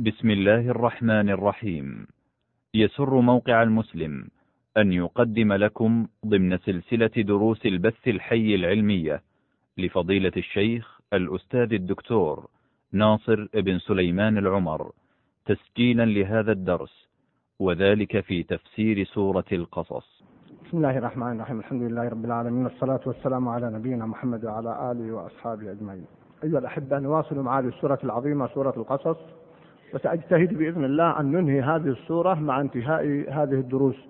بسم الله الرحمن الرحيم. يسر موقع المسلم أن يقدم لكم ضمن سلسلة دروس البث الحي العلمية لفضيلة الشيخ الأستاذ الدكتور ناصر بن سليمان العمر تسجيلا لهذا الدرس وذلك في تفسير سورة القصص. بسم الله الرحمن الرحيم. الحمد لله رب العالمين والصلاة والسلام على نبينا محمد وعلى آله وأصحابه أجمعين. أيها الأحبة نواصل مع هذه السورة العظيمة سورة القصص. وسأجتهد بإذن الله أن ننهي هذه السورة مع انتهاء هذه الدروس.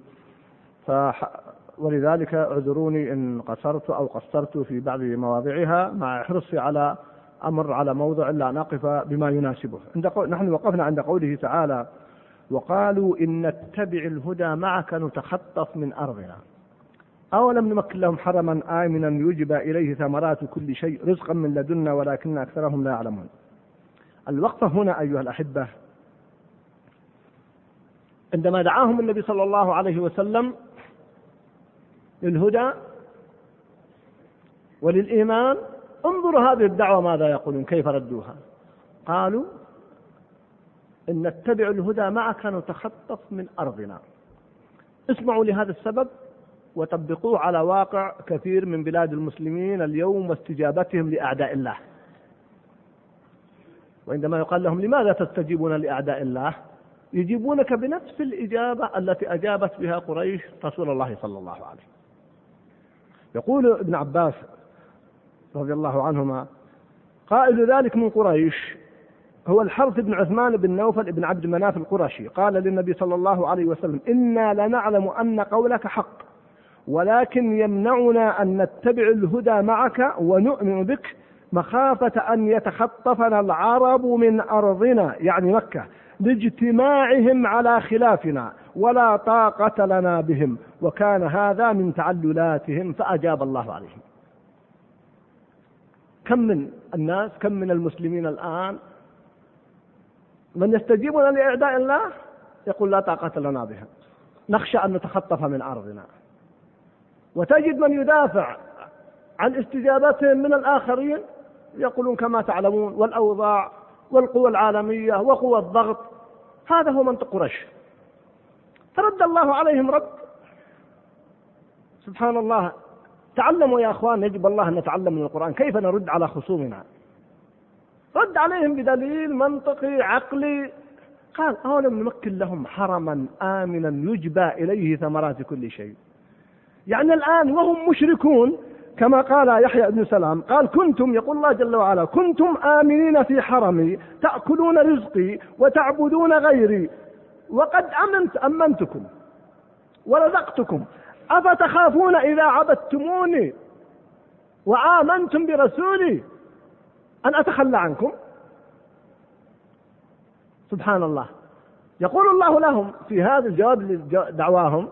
فح... ولذلك اعذروني إن قصرت أو قصرت في بعض مواضعها مع حرصي على أمر على موضع إلا أن أقف بما يناسبه. عند قو... نحن وقفنا عند قوله تعالى وقالوا إن نتبع الهدى معك نتخطف من أرضنا. أولم نمكن لهم حرما آمنا يجبى إليه ثمرات كل شيء رزقا من لدنا ولكن أكثرهم لا يعلمون. الوقفة هنا أيها الأحبة. عندما دعاهم النبي صلى الله عليه وسلم للهدى وللإيمان انظروا هذه الدعوة ماذا يقولون كيف ردوها؟ قالوا إن نتبع الهدى معك نتخطف من أرضنا. اسمعوا لهذا السبب وطبقوه على واقع كثير من بلاد المسلمين اليوم واستجابتهم لأعداء الله. وعندما يقال لهم لماذا تستجيبون لأعداء الله؟ يجيبونك بنفس الإجابة التي أجابت بها قريش رسول الله صلى الله عليه يقول ابن عباس رضي الله عنهما قائل ذلك من قريش هو الحرث بن عثمان بن نوفل بن عبد مناف القرشي قال للنبي صلى الله عليه وسلم إنا لنعلم أن قولك حق ولكن يمنعنا أن نتبع الهدى معك ونؤمن بك مخافة أن يتخطفنا العرب من أرضنا يعني مكة لاجتماعهم على خلافنا ولا طاقة لنا بهم. وكان هذا من تعللاتهم فأجاب الله عليهم. كم من الناس كم من المسلمين الآن من يستجيبون لإعداء الله؟ يقول لا طاقة لنا بهم. نخشى أن نتخطف من أرضنا. وتجد من يدافع عن استجابتهم من الآخرين؟ يقولون كما تعلمون والأوضاع والقوى العالمية وقوى الضغط. هذا هو منطق قريش. فرد الله عليهم رد. سبحان الله. تعلموا يا أخوان يجب الله أن نتعلم من القرآن. كيف نرد على خصومنا؟ رد عليهم بدليل منطقي عقلي. قال أولم نمكن لهم حرما آمنا يجبى إليه ثمرات كل شيء. يعني الآن وهم مشركون كما قال يحيى بن سلام قال كنتم يقول الله جل وعلا كنتم آمنين في حرمي تأكلون رزقي وتعبدون غيري وقد أمنت أمنتكم ورزقتكم أفتخافون إذا عبدتموني وآمنتم برسولي أن أتخلى عنكم؟ سبحان الله. يقول الله لهم في هذا الجواب لدعواهم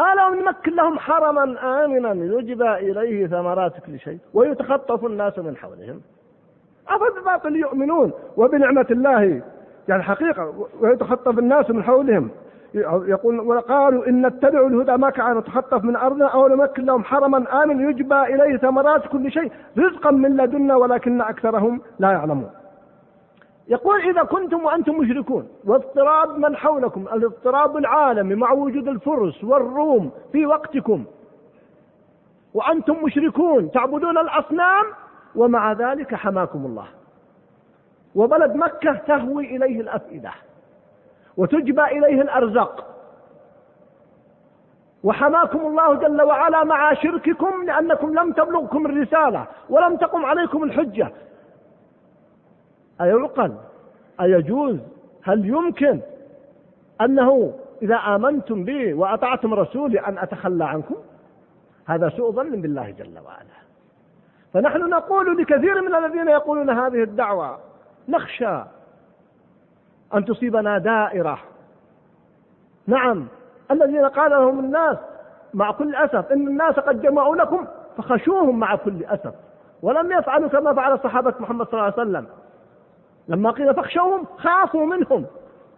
ألم نمكن لهم حرما آمنا يجبى إليه ثمرات كل شيء ويتخطف الناس من حولهم. أفباطل يؤمنون وبنعمة الله يعني حقيقة ويتخطف الناس من حولهم. يقول وقالوا إن نتبع الهدى ما كان نتخطف من أرضنا أو نمكن لهم حرما آمن يجبى إليه ثمرات كل شيء رزقا من لدنا ولكن أكثرهم لا يعلمون. يقول إذا كنتم وأنتم مشركون واضطراب من حولكم الاضطراب العالمي مع وجود الفرس والروم في وقتكم. وأنتم مشركون تعبدون الأصنام ومع ذلك حماكم الله. وبلد مكة تهوي إليه الأفئدة وتجبى إليه الأرزاق. وحماكم الله جل وعلا مع شرككم لأنكم لم تبلغكم الرسالة ولم تقم عليكم الحجة. أيعقل؟ أيجوز؟ هل يمكن أنه إذا آمنتم بي وأطعتم رسولي أن أتخلى عنكم؟ هذا سوء ظن بالله جل وعلا. فنحن نقول لكثير من الذين يقولون هذه الدعوة نخشى أن تصيبنا دائرة. نعم الذين قال لهم الناس مع كل أسف إن الناس قد جمعوا لكم فخشوهم مع كل أسف. ولم يفعلوا كما فعل صحابة محمد صلى الله عليه وسلم. لما قيل فاخشوهم خافوا منهم.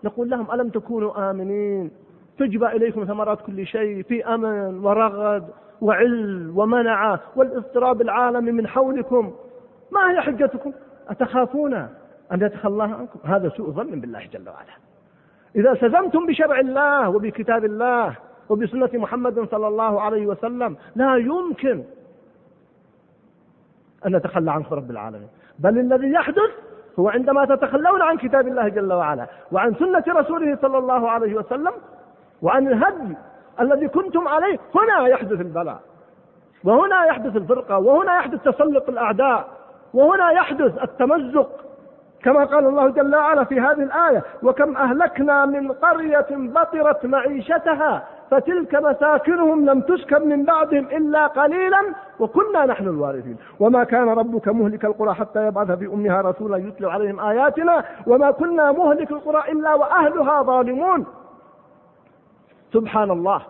نقول لهم ألم تكونوا آمنين؟ تجبى إليكم ثمرات كل شيء في أمن ورغد وعل ومنعة والاضطراب العالمي من حولكم. ما هي حجتكم؟ أتخافون أن يتخلى عنكم؟ هذا سوء ظن بالله جل وعلا. إذا التزمتم بشرع الله وبكتاب الله وبسنة محمد صلى الله عليه وسلم لا يمكن أن نتخلى عنه رب العالمين. بل الذي يحدث هو عندما تتخلون عن كتاب الله جل وعلا وعن سنة رسوله صلى الله عليه وسلم وعن الهدي الذي كنتم عليه هنا يحدث البلاء وهنا يحدث الفرقة وهنا يحدث تسلط الأعداء وهنا يحدث التمزق كما قال الله جل وعلا في هذه الآية وكم أهلكنا من قرية بطرت معيشتها فتلك مساكنهم لم تسكن من بعدهم إلا قليلا وكنا نحن الوارثين. وما كان ربك مهلك القرى حتى يبعث في أمها رسولا يتلو عليهم آياتنا وما كنا مهلك القرى إلا وأهلها ظالمون. سبحان الله.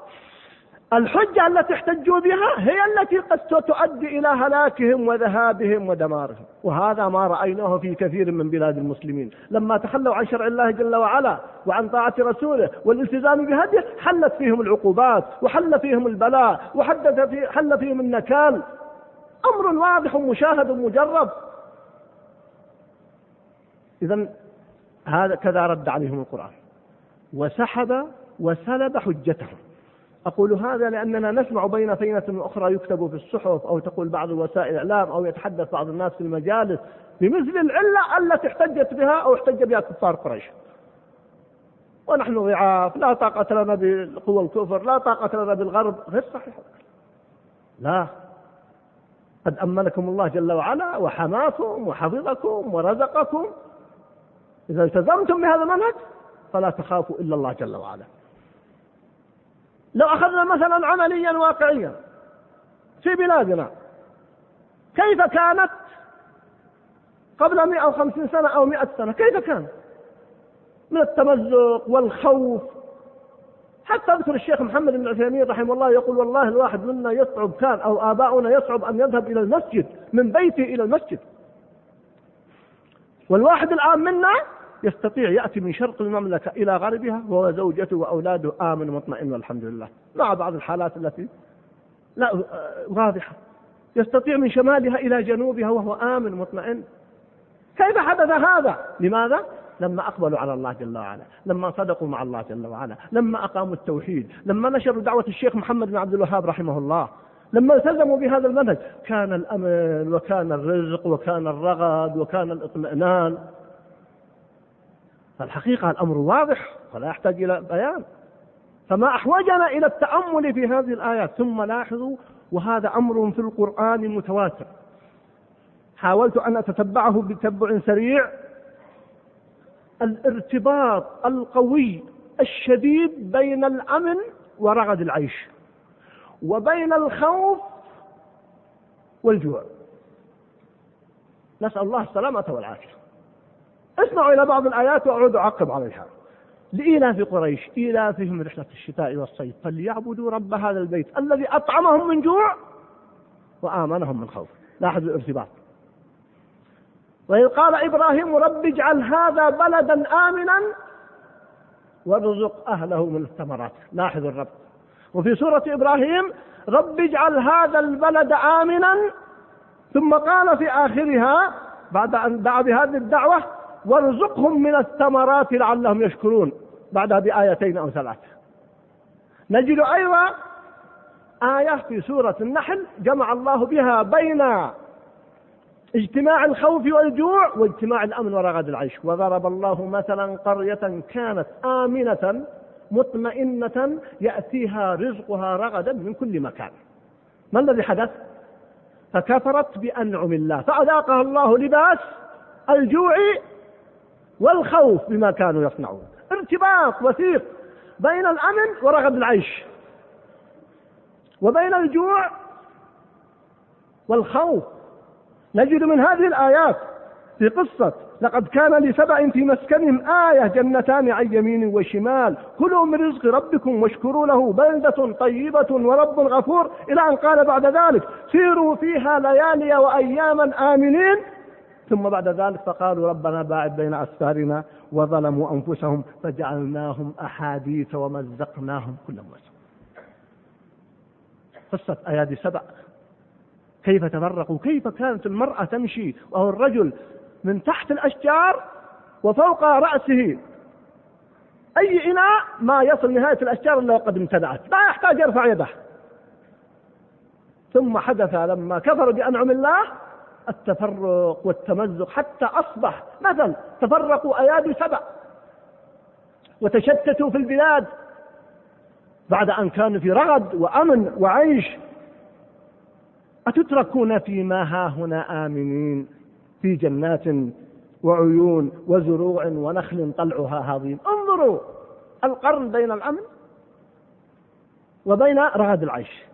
الحجة التي احتجوا بها هي التي قد تؤدي إلى هلاكهم وذهابهم ودمارهم. وهذا ما رأيناه في كثير من بلاد المسلمين. لما تخلوا عن شرع الله جل وعلا وعن طاعة رسوله والالتزام بهديه حلت فيهم العقوبات وحل فيهم البلاء وحدث في حل فيهم النكال. أمر واضح مشاهد مجرب. إذا هذا كذا رد عليهم القرآن. وسحب وسلب حجتهم. أقول هذا لأننا نسمع بين فينة وأخرى يكتب في الصحف أو تقول بعض وسائل الإعلام أو يتحدث بعض الناس في المجالس بمثل العلة التي احتجت بها أو احتج بها كفار قريش. ونحن ضعاف لا طاقة لنا بقوى الكفر لا طاقة لنا بالغرب. غير صحيح. لا. قد أمنكم الله جل وعلا وحماكم وحفظكم ورزقكم. إذا التزمتم بهذا المنهج فلا تخافوا إلا الله جل وعلا. لو أخذنا مثلا عمليا واقعيا في بلادنا كيف كانت قبل 150 سنة أو 100 سنة؟ كيف كان؟ من التمزق والخوف. حتى أذكر الشيخ محمد بن عثيمين رحمه الله يقول والله الواحد منا يصعب كان أو آباؤنا يصعب أن يذهب إلى المسجد من بيته إلى المسجد. والواحد الآن منا يستطيع يأتي من شرق المملكة إلى غربها وهو زوجته وأولاده آمن مطمئن والحمد لله. مع بعض الحالات التي لا واضحة. يستطيع من شمالها إلى جنوبها وهو آمن مطمئن. كيف حدث هذا؟ لماذا؟ لما أقبلوا على الله جل وعلا لما صدقوا مع الله جل وعلا لما أقاموا التوحيد لما نشروا دعوة الشيخ محمد بن عبد الوهاب رحمه الله لما التزموا بهذا المنهج. كان الأمن وكان الرزق وكان الرغد وكان الإطمئنان. فالحقيقة الأمر واضح ولا يحتاج إلى بيان. فما أحوجنا إلى التأمل في هذه الآيات ثم لاحظوا وهذا أمر في القرآن متواتر. حاولت أن أتتبعه بتبع سريع. الارتباط القوي الشديد بين الأمن ورغد العيش وبين الخوف والجوع. نسأل الله السلامة والعافية. اسمعوا إلى بعض الآيات وأعود أعقب عليها. لإيلاف قريش إيلافهم رحلة الشتاء والصيف فليعبدوا رب هذا البيت الذي أطعمهم من جوع وآمنهم من خوف. لاحظوا الارتباط. وإذ قال إبراهيم رب اجعل هذا بلدا آمنا وارزق أهله من الثمرات. لاحظوا الرب وفي سورة إبراهيم رب اجعل هذا البلد آمنا. ثم قال في آخرها بعد أن دعا بهذه الدعوة وارزقهم من الثمرات لعلهم يشكرون بعدها بآيتين أو ثلاث نجد أيضا آية في سورة النحل جمع الله بها بين اجتماع الخوف والجوع واجتماع الأمن ورغد العيش. وضرب الله مثلا قرية كانت آمنة مطمئنة يأتيها رزقها رغدا من كل مكان. ما الذي حدث؟ فكفرت بأنعم الله. فأذاقها الله لباس الجوع والخوف بما كانوا يصنعون. ارتباط وثيق بين الأمن ورغد العيش. وبين الجوع والخوف. نجد من هذه الآيات في قصة لقد كان لسبع في مسكنهم آية جنتان عن يمين وشمال. كلوا من رزق ربكم واشكروا له. بلدة طيبة ورب غفور. إلى أن قال بعد ذلك سيروا فيها ليالي وأياما آمنين. ثم بعد ذلك فقالوا ربنا باعد بين أسفارنا وظلموا أنفسهم فجعلناهم أحاديث ومزقناهم كل ممزق قصة أيادي سبع. كيف تفرقوا؟ كيف كانت المرأة تمشي وهو الرجل من تحت الأشجار وفوق رأسه؟ أي إناء ما يصل نهاية الأشجار إلا وقد امتلأت لا يحتاج يرفع يده. ثم حدث لما كفروا بأنعم الله التفرق والتمزق حتى أصبح مثل تفرقوا أيادي سبع وتشتتوا في البلاد بعد أن كانوا في رغد وأمن وعيش. أتتركون فيما ها هنا آمنين في جنات وعيون وزروع ونخل طلعها هضيم؟ انظروا القرن بين الأمن وبين رغد العيش.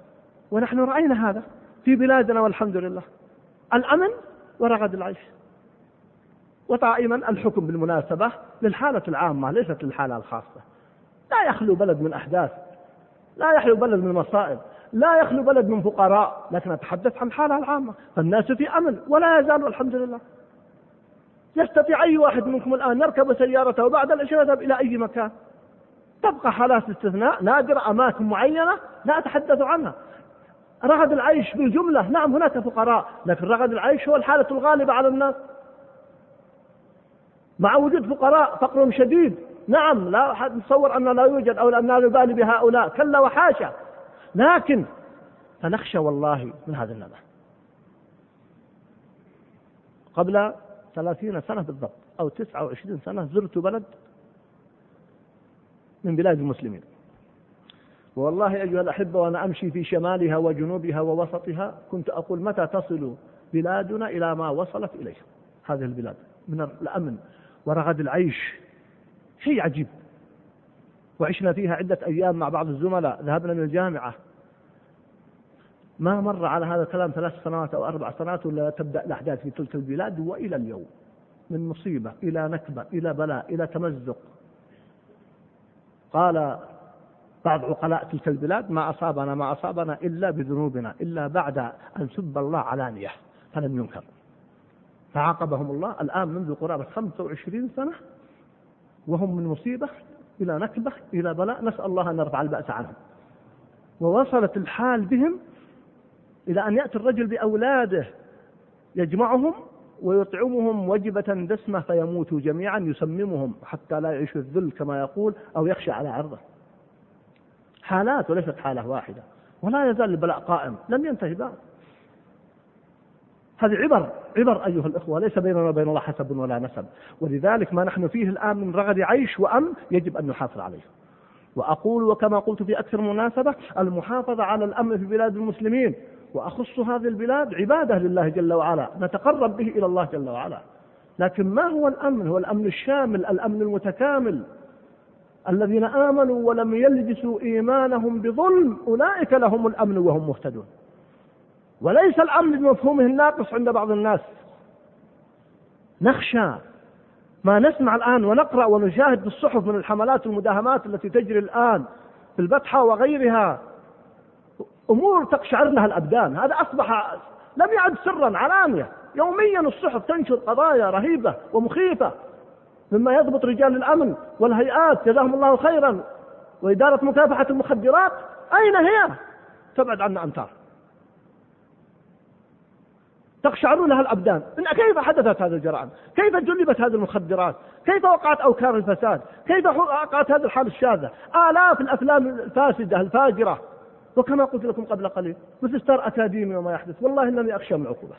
ونحن رأينا هذا في بلادنا والحمد لله. الأمن ورغد العيش. ودائما الحكم بالمناسبة للحالة العامة ليست للحالة الخاصة. لا يخلو بلد من أحداث لا يخلو بلد من مصائب لا يخلو بلد من فقراء. لكن أتحدث عن الحالة العامة. فالناس في أمن ولا يزال الحمد لله. يستطيع أي واحد منكم الآن يركب سيارته وبعد العشاء يذهب إلى أي مكان. تبقى حالات استثناء نادرة أماكن معينة لا أتحدث عنها. رغد العيش بالجملة نعم هناك فقراء لكن رغد العيش هو الحالة الغالبة على الناس. مع وجود فقراء فقر شديد. نعم لا أحد نتصور أن لا يوجد أو أن لا نبالي بهؤلاء. كلا وحاشا. لكن فنخشى والله من هذا النبأ قبل ثلاثين سنة بالضبط أو تسعة وعشرين سنة زرت بلد من بلاد المسلمين. والله أيها الأحبة وأنا أمشي في شمالها وجنوبها ووسطها كنت أقول متى تصل بلادنا إلى ما وصلت إليه. هذه البلاد من الأمن ورغد العيش. شيء عجيب. وعشنا فيها عدة أيام مع بعض الزملاء. ذهبنا من الجامعة. ما مر على هذا الكلام ثلاث سنوات أو أربع سنوات ولا تبدأ الأحداث في تلك البلاد وإلى اليوم. من مصيبة إلى نكبة إلى بلاء إلى تمزق. قال بعض عقلاء تلك البلاد ما أصابنا ما أصابنا إلا بذنوبنا إلا بعد أن سب الله علانية فلم ينكر. فعاقبهم الله الآن منذ قرابة 25 سنة وهم من مصيبة إلى نكبة إلى بلاء. نسأل الله أن يرفع البأس عنهم. ووصلت الحال بهم إلى أن يأتي الرجل بأولاده يجمعهم ويطعمهم وجبة دسمة فيموتوا جميعا يسممهم حتى لا يعيشوا الذل كما يقول أو يخشى على عرضه. حالات وليست حالة واحدة. ولا يزال البلاء قائم. لم ينتهي بعد. هذه عبر عبر أيها الإخوة. ليس بيننا وبين الله حسب ولا نسب. ولذلك ما نحن فيه الآن من رغد عيش وأمن يجب أن نحافظ عليه. وأقول وكما قلت في أكثر مناسبة المحافظة على الأمن في بلاد المسلمين. وأخص هذه البلاد عبادة لله جل وعلا. نتقرب به إلى الله جل وعلا. لكن ما هو الأمن؟ هو الأمن الشامل الأمن المتكامل. الذين آمنوا ولم يلبسوا إيمانهم بظلم أولئك لهم الأمن وهم مهتدون. وليس الأمن بمفهومه الناقص عند بعض الناس. نخشى ما نسمع الآن ونقرأ ونشاهد في الصحف من الحملات والمداهمات التي تجري الآن في البطحة وغيرها. أمور تقشعر لها الأبدان. هذا أصبح لم يعد سرا علانية. يوميا الصحف تنشر قضايا رهيبة ومخيفة. مما يضبط رجال الأمن والهيئات جزاهم الله خيرا. وإدارة مكافحة المخدرات أين هي؟ تبعد عنا أمتار تقشعر لها الأبدان. إن كيف حدثت هذه الجرائم؟ كيف جلبت هذه المخدرات؟ كيف وقعت أوكار الفساد؟ كيف وقعت هذه الحالة الشاذة؟ آلاف الأفلام الفاسدة الفاجرة. وكما قلت لكم قبل قليل مثل ستار أكاديمي وما يحدث. والله إنني أخشى من عقوبة.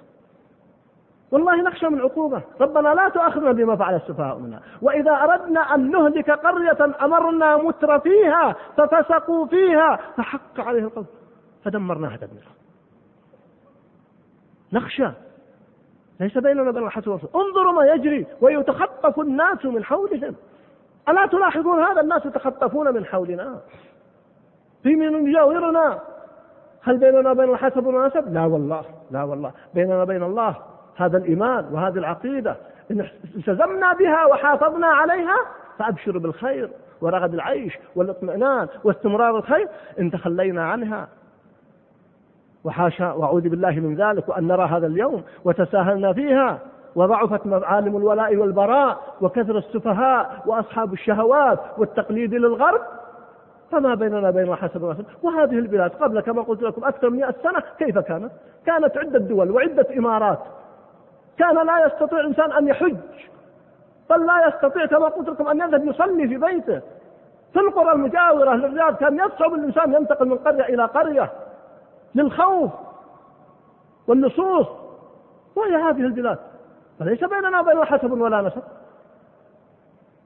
والله نخشى من عقوبة. ربنا لا تؤاخذنا بما فعل السفهاء منا وإذا أردنا أن نهلك قرية أمرنا متر فيها ففسقوا فيها فحق عليه القول. فدمرناها تدميرا نخشى. ليس بيننا وبين الحسن والرسول انظروا ما يجري ويتخطف الناس من حولهم. ألا تلاحظون هذا؟ الناس يتخطفون من حولنا. في من يجاورنا. هل بيننا وبين الحسب والنسب لا والله لا والله. بيننا وبين الله. هذا الإيمان وهذه العقيدة إن التزمنا بها وحافظنا عليها فأبشروا بالخير ورغد العيش والاطمئنان واستمرار الخير إن تخلينا عنها. وحاشا وأعوذ بالله من ذلك وأن نرى هذا اليوم وتساهلنا فيها. وضعفت معالم الولاء والبراء وكثر السفهاء وأصحاب الشهوات والتقليد للغرب. فما بيننا بين حسب وحسب وهذه البلاد قبل كما قلت لكم أكثر من 100 سنة كيف كانت؟ كانت عدة دول وعدة إمارات كان لا يستطيع إنسان أن يحج بل لا يستطيع كما قلت لكم أن يذهب يصلي في بيته. في القرى المجاورة للرياض كان يصعب الإنسان ينتقل من قرية إلى قرية للخوف والنصوص. وهي هذه البلاد. فليس بيننا وبينها حسب ولا نسب.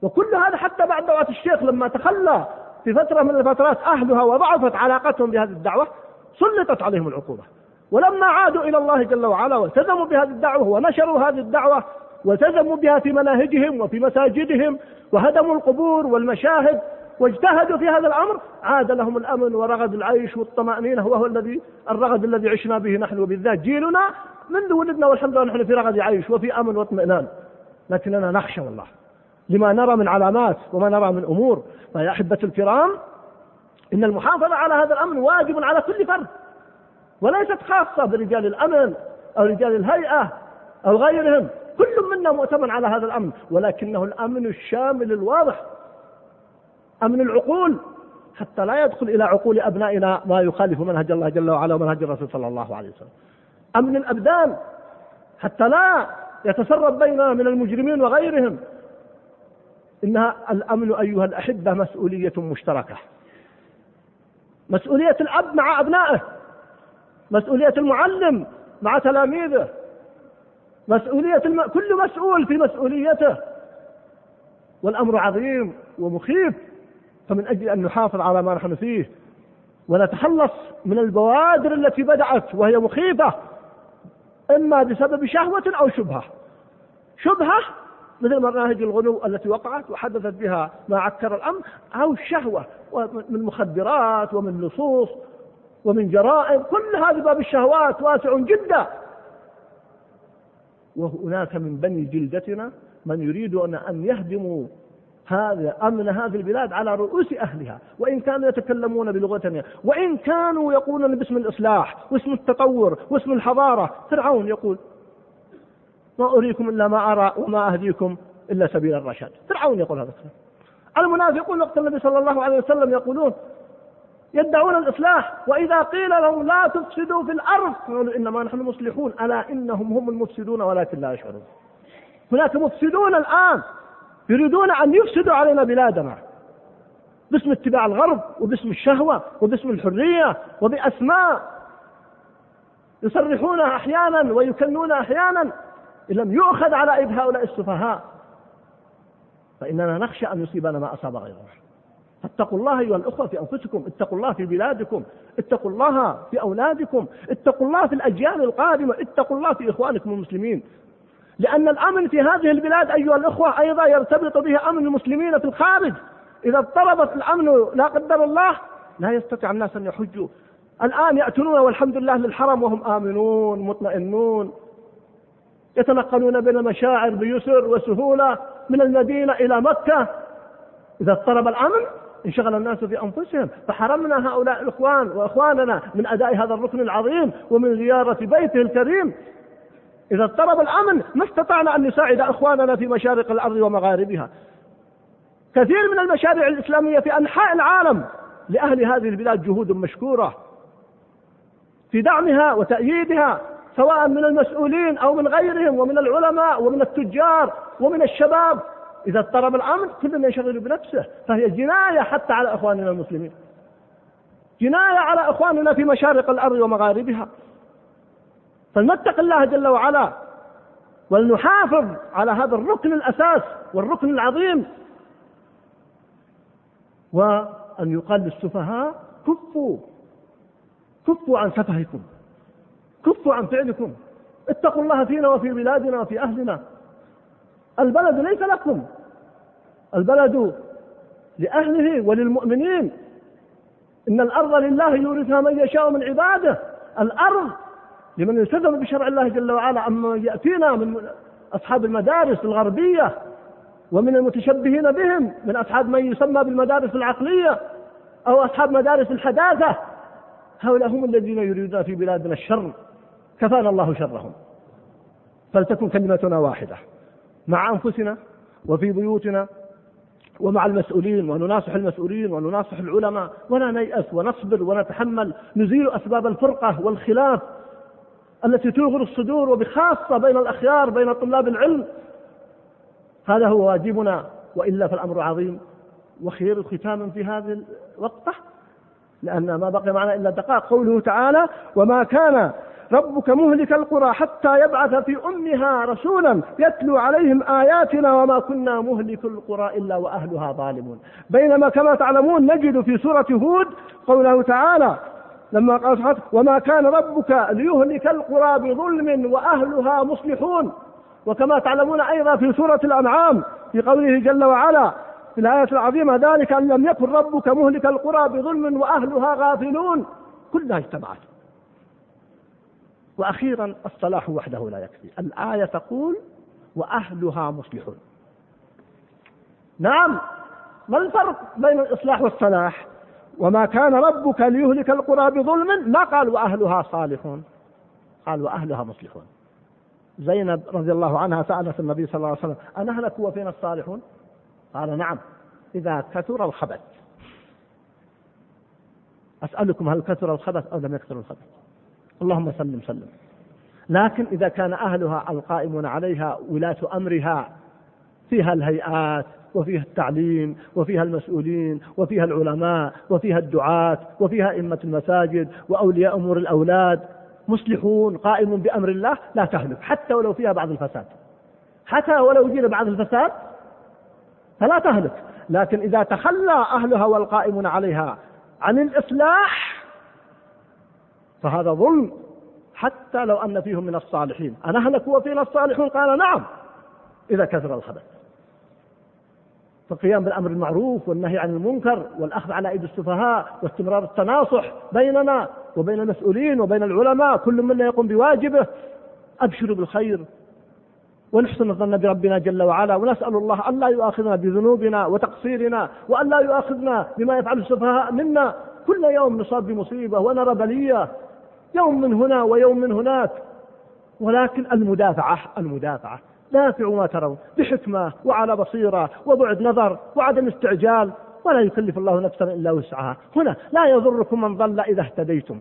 وكل هذا حتى بعد دعوة الشيخ لما تخلى في فترة من الفترات أهلها وضعفت علاقتهم بهذه الدعوة سلطت عليهم العقوبة. ولما عادوا إلى الله جل وعلا والتزموا بهذه الدعوة ونشروا هذه الدعوة والتزموا بها في مناهجهم وفي مساجدهم وهدموا القبور والمشاهد واجتهدوا في هذا الأمر عاد لهم الأمن ورغد العيش والطمأنينة وهو الذي الرغد الذي عشنا به نحن وبالذات جيلنا منذ ولدنا والحمد لله نحن في رغد عيش وفي أمن واطمئنان. لكننا نخشى والله لما نرى من علامات وما نرى من أمور. فيا أحبة الكرام إن المحافظة على هذا الامن واجب على كل فرد. وليست خاصة برجال الأمن أو رجال الهيئة أو غيرهم. كل منا مؤتمن على هذا الأمن ولكنه الأمن الشامل الواضح أمن العقول حتى لا يدخل إلى عقول أبنائنا ما يخالف منهج الله جل وعلا ومنهج الرسول صلى الله عليه وسلم. أمن الأبدان حتى لا يتسرب بيننا من المجرمين وغيرهم. إنها الأمن أيها الأحبة مسؤولية مشتركة. مسؤولية الأب مع أبنائه. مسؤولية المعلم مع تلاميذه. مسؤولية الم... كل مسؤول في مسؤوليته. والأمر عظيم ومخيف. فمن أجل أن نحافظ على ما نحن فيه ونتخلص من البوادر التي بدات وهي مخيفة إما بسبب شهوة أو شبهة. شبهة مثل مناهج الغلو التي وقعت وحدثت بها ما عكر الأمر أو الشهوه من مخدرات ومن لصوص ومن جرائم كل هذا باب الشهوات واسع جدا. وهناك من بني جلدتنا من يريد ان يهدموا هذا أمن هذه البلاد على رؤوس أهلها. وإن كانوا يتكلمون بلغتنا وإن كانوا يقولون باسم الإصلاح واسم التطور واسم الحضارة. فرعون يقول ما أريكم إلا ما أرى وما أهديكم إلا سبيل الرشاد. فرعون يقول هذا الكلام. المنافقون وقت النبي صلى الله عليه وسلم يقولون يدعون الإصلاح وإذا قيل لهم لا تفسدوا في الأرض قالوا إنما نحن مصلحون ألا إنهم هم المفسدون ولكن لا يشعرون. هناك مفسدون الآن يريدون أن يفسدوا علينا بلادنا باسم اتباع الغرب وباسم الشهوة وباسم الحرية وبأسماء. يصرحونها أحيانا ويكنون أحيانا إن لم يؤخذ على أيدي هؤلاء السفهاء فإننا نخشى أن يصيبنا ما أصاب غيرنا. فاتقوا الله أيها الأخوة في أنفسكم اتقوا الله في بلادكم اتقوا الله في أولادكم اتقوا الله في الأجيال القادمة اتقوا الله في إخوانكم المسلمين. لأن الأمن في هذه البلاد أيها الأخوة أيضا يرتبط به أمن المسلمين في الخارج. إذا اضطربت الأمن لا قدر الله لا يستطيع الناس أن يحجوا. الآن يأتون والحمد لله للحرم وهم آمنون مطمئنون. يتنقلون بين المشاعر بيسر وسهولة من المدينة إلى مكة. إذا اضطرب الأمن انشغل الناس في انفسهم فحرمنا هؤلاء الإخوان وإخواننا من أداء هذا الركن العظيم ومن زيارة بيته الكريم. إذا اضطرب الأمن ما استطعنا أن نساعد إخواننا في مشارق الأرض ومغاربها. كثير من المشاريع الإسلامية في أنحاء العالم لأهل هذه البلاد جهود مشكورة. في دعمها وتأييدها سواء من المسؤولين أو من غيرهم ومن العلماء ومن التجار ومن الشباب. إذا اضطرب الأمر كل ينشغل بنفسه فهي جناية حتى على إخواننا المسلمين. جناية على إخواننا في مشارق الأرض ومغاربها. فلنتق الله جل وعلا ولنحافظ على هذا الركن الأساس والركن العظيم. وأن يقال للسفهاء كفوا كفوا عن سفهكم كفوا عن فعلكم اتقوا الله فينا وفي بلادنا وفي أهلنا. البلد ليس لكم. البلد لأهله وللمؤمنين. إن الأرض لله يورثها من يشاء من عباده. الأرض لمن التزم بشرع الله جل وعلا أما يأتينا من أصحاب المدارس الغربية ومن المتشبهين بهم من أصحاب من يسمى بالمدارس العقلية أو أصحاب مدارس الحداثة. هؤلاء هم الذين يريدون في بلادنا الشر. كفانا الله شرهم. فلتكن كلمتنا واحدة. مع أنفسنا وفي بيوتنا ومع المسؤولين ونناصح المسؤولين ونناصح العلماء ولا نيأس ونصبر ونتحمل نزيل أسباب الفرقة والخلاف التي توغر الصدور وبخاصة بين الأخيار بين طلاب العلم. هذا هو واجبنا وإلا فالأمر عظيم. وخير ختام في هذه الوقفة لأن ما بقي معنا إلا دقائق. قوله تعالى وما كان ربك مهلك القرى حتى يبعث في أمها رسولا يتلو عليهم آياتنا وما كنا مهلك القرى إلا وأهلها ظالمون. بينما كما تعلمون نجد في سورة هود قوله تعالى لما قال سبحانه وما كان ربك ليهلك القرى بظلم وأهلها مصلحون. وكما تعلمون أيضا في سورة الأنعام في قوله جل وعلا في الآية العظيمة ذلك أن لم يكن ربك مهلك القرى بظلم وأهلها غافلون. كلها اجتمعت. وأخيرا الصلاح وحده لا يكفي. الآية تقول وأهلها مصلحون. نعم ما الفرق بين الإصلاح والصلاح؟ وما كان ربك ليهلك القرى بظلم؟ ما قال وأهلها صالحون. قال وأهلها مصلحون. زينب رضي الله عنها سألت النبي صلى الله عليه وسلم أنهلك وفينا الصالحون؟ قال نعم إذا كثر الخبث. أسألكم هل كثر الخبث أو لم يكثر الخبث؟ اللهم سلم سلم لكن إذا كان أهلها القائمون عليها ولاة أمرها فيها الهيئات وفيها التعليم وفيها المسؤولين وفيها العلماء وفيها الدعاة وفيها أئمة المساجد وأولياء أمور الأولاد مصلحون قائم بأمر الله لا تهلك حتى ولو فيها بعض الفساد. حتى ولو وجد بعض الفساد فلا تهلك. لكن إذا تخلى أهلها والقائمون عليها عن الإصلاح فهذا ظلم حتى لو أن فيهم من الصالحين. أنهلك وفينا الصالحون؟ قال نعم. إذا كثر الخبث. فالقيام بالأمر المعروف والنهي عن المنكر والأخذ على أيدي السفهاء واستمرار التناصح بيننا وبين المسؤولين وبين العلماء كل منا يقوم بواجبه. أبشروا بالخير ونحسن الظن بربنا جل وعلا ونسأل الله أن لا يؤاخذنا بذنوبنا وتقصيرنا وأن لا يؤاخذنا بما يفعل السفهاء منا. كل يوم نصاب بمصيبة ونرى بلية. يوم من هنا ويوم من هناك. ولكن المدافعة المدافعة. دافعوا ما ترون بحكمة وعلى بصيرة وبعد نظر وعدم استعجال. ولا يكلف الله نفسا إلا وسعها. هنا لا يضركم من ضل إذا اهتديتم.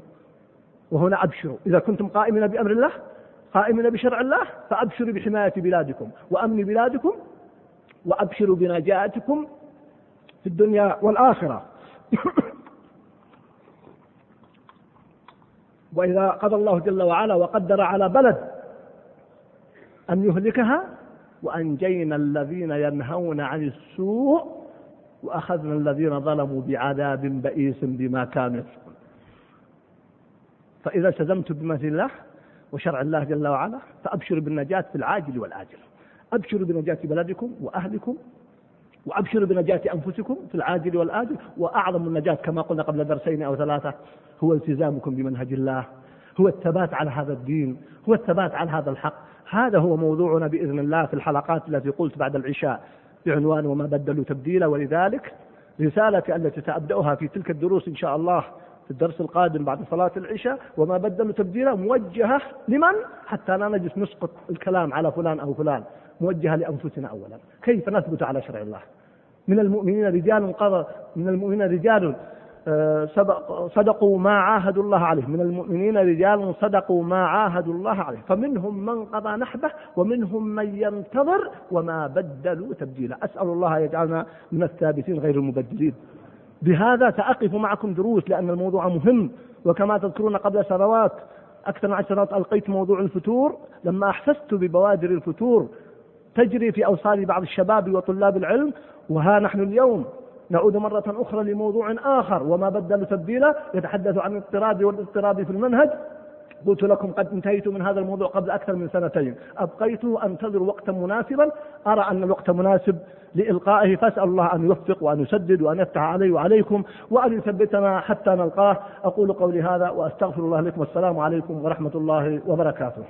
وهنا أبشروا. إذا كنتم قائمين بأمر الله قائمين بشرع الله فأبشروا بحماية بلادكم. وأمن بلادكم وأبشروا بنجاتكم في الدنيا والآخرة. وإذا قضى الله جل وعلا وقدر على بلد أن يهلكها وأنجينا الذين ينهون عن السوء وأخذنا الذين ظلموا بعذاب بئيس بما كانوا يفسقون. فإذا التزمت بمثل الله وشرع الله جل وعلا فأبشروا بالنجاة في العاجل والآجل. أبشروا بنجاة بلدكم وأهلكم وأبشروا بنجاة أنفسكم في العاجل والآجل وأعظم النجاة كما قلنا قبل درسين أو ثلاثة هو التزامكم بمنهج الله هو الثبات على هذا الدين هو الثبات على هذا الحق هذا هو موضوعنا بإذن الله في الحلقات التي قلت بعد العشاء بعنوان وما بدلوا تبديلا ولذلك رسالتي التي سأبدأها في تلك الدروس إن شاء الله في الدرس القادم بعد صلاة العشاء وما بدلوا تبديلا موجهة لمن؟ حتى لا نجلس نسقط الكلام على فلان أو فلان موجهة لأنفسنا أولا. كيف نثبت على شرع الله؟ من المؤمنين رجال قضى من المؤمنين رجال صدقوا ما عاهدوا الله عليه. من المؤمنين رجال صدقوا ما عاهدوا الله عليه. فمنهم من قضى نحبه ومنهم من ينتظر وما بدلوا تبديلا. أسأل الله يجعلنا من الثابتين غير المبدلين. بهذا سأقف معكم دروس لأن الموضوع مهم. وكما تذكرون قبل سنوات أكثر من عشر سنوات ألقيت موضوع الفتور. لما أحسست ببوادر الفتور تجري في أوصال بعض الشباب وطلاب العلم وها نحن اليوم نعود مرة أخرى لموضوع آخر وما بدلوا تبديلا؟ يتحدث عن الاضطراب والاضطراب في المنهج. قلت لكم قد انتهيت من هذا الموضوع قبل أكثر من سنتين. أبقيت أنتظر وقتا مناسبا. أرى أن الوقت مناسب لإلقائه. فأسأل الله أن يوفق وأن يسدد وأن يفتح علي وعليكم وأن يثبتنا حتى نلقاه. أقول قولي هذا وأستغفر الله لكم. والسلام عليكم ورحمة الله وبركاته.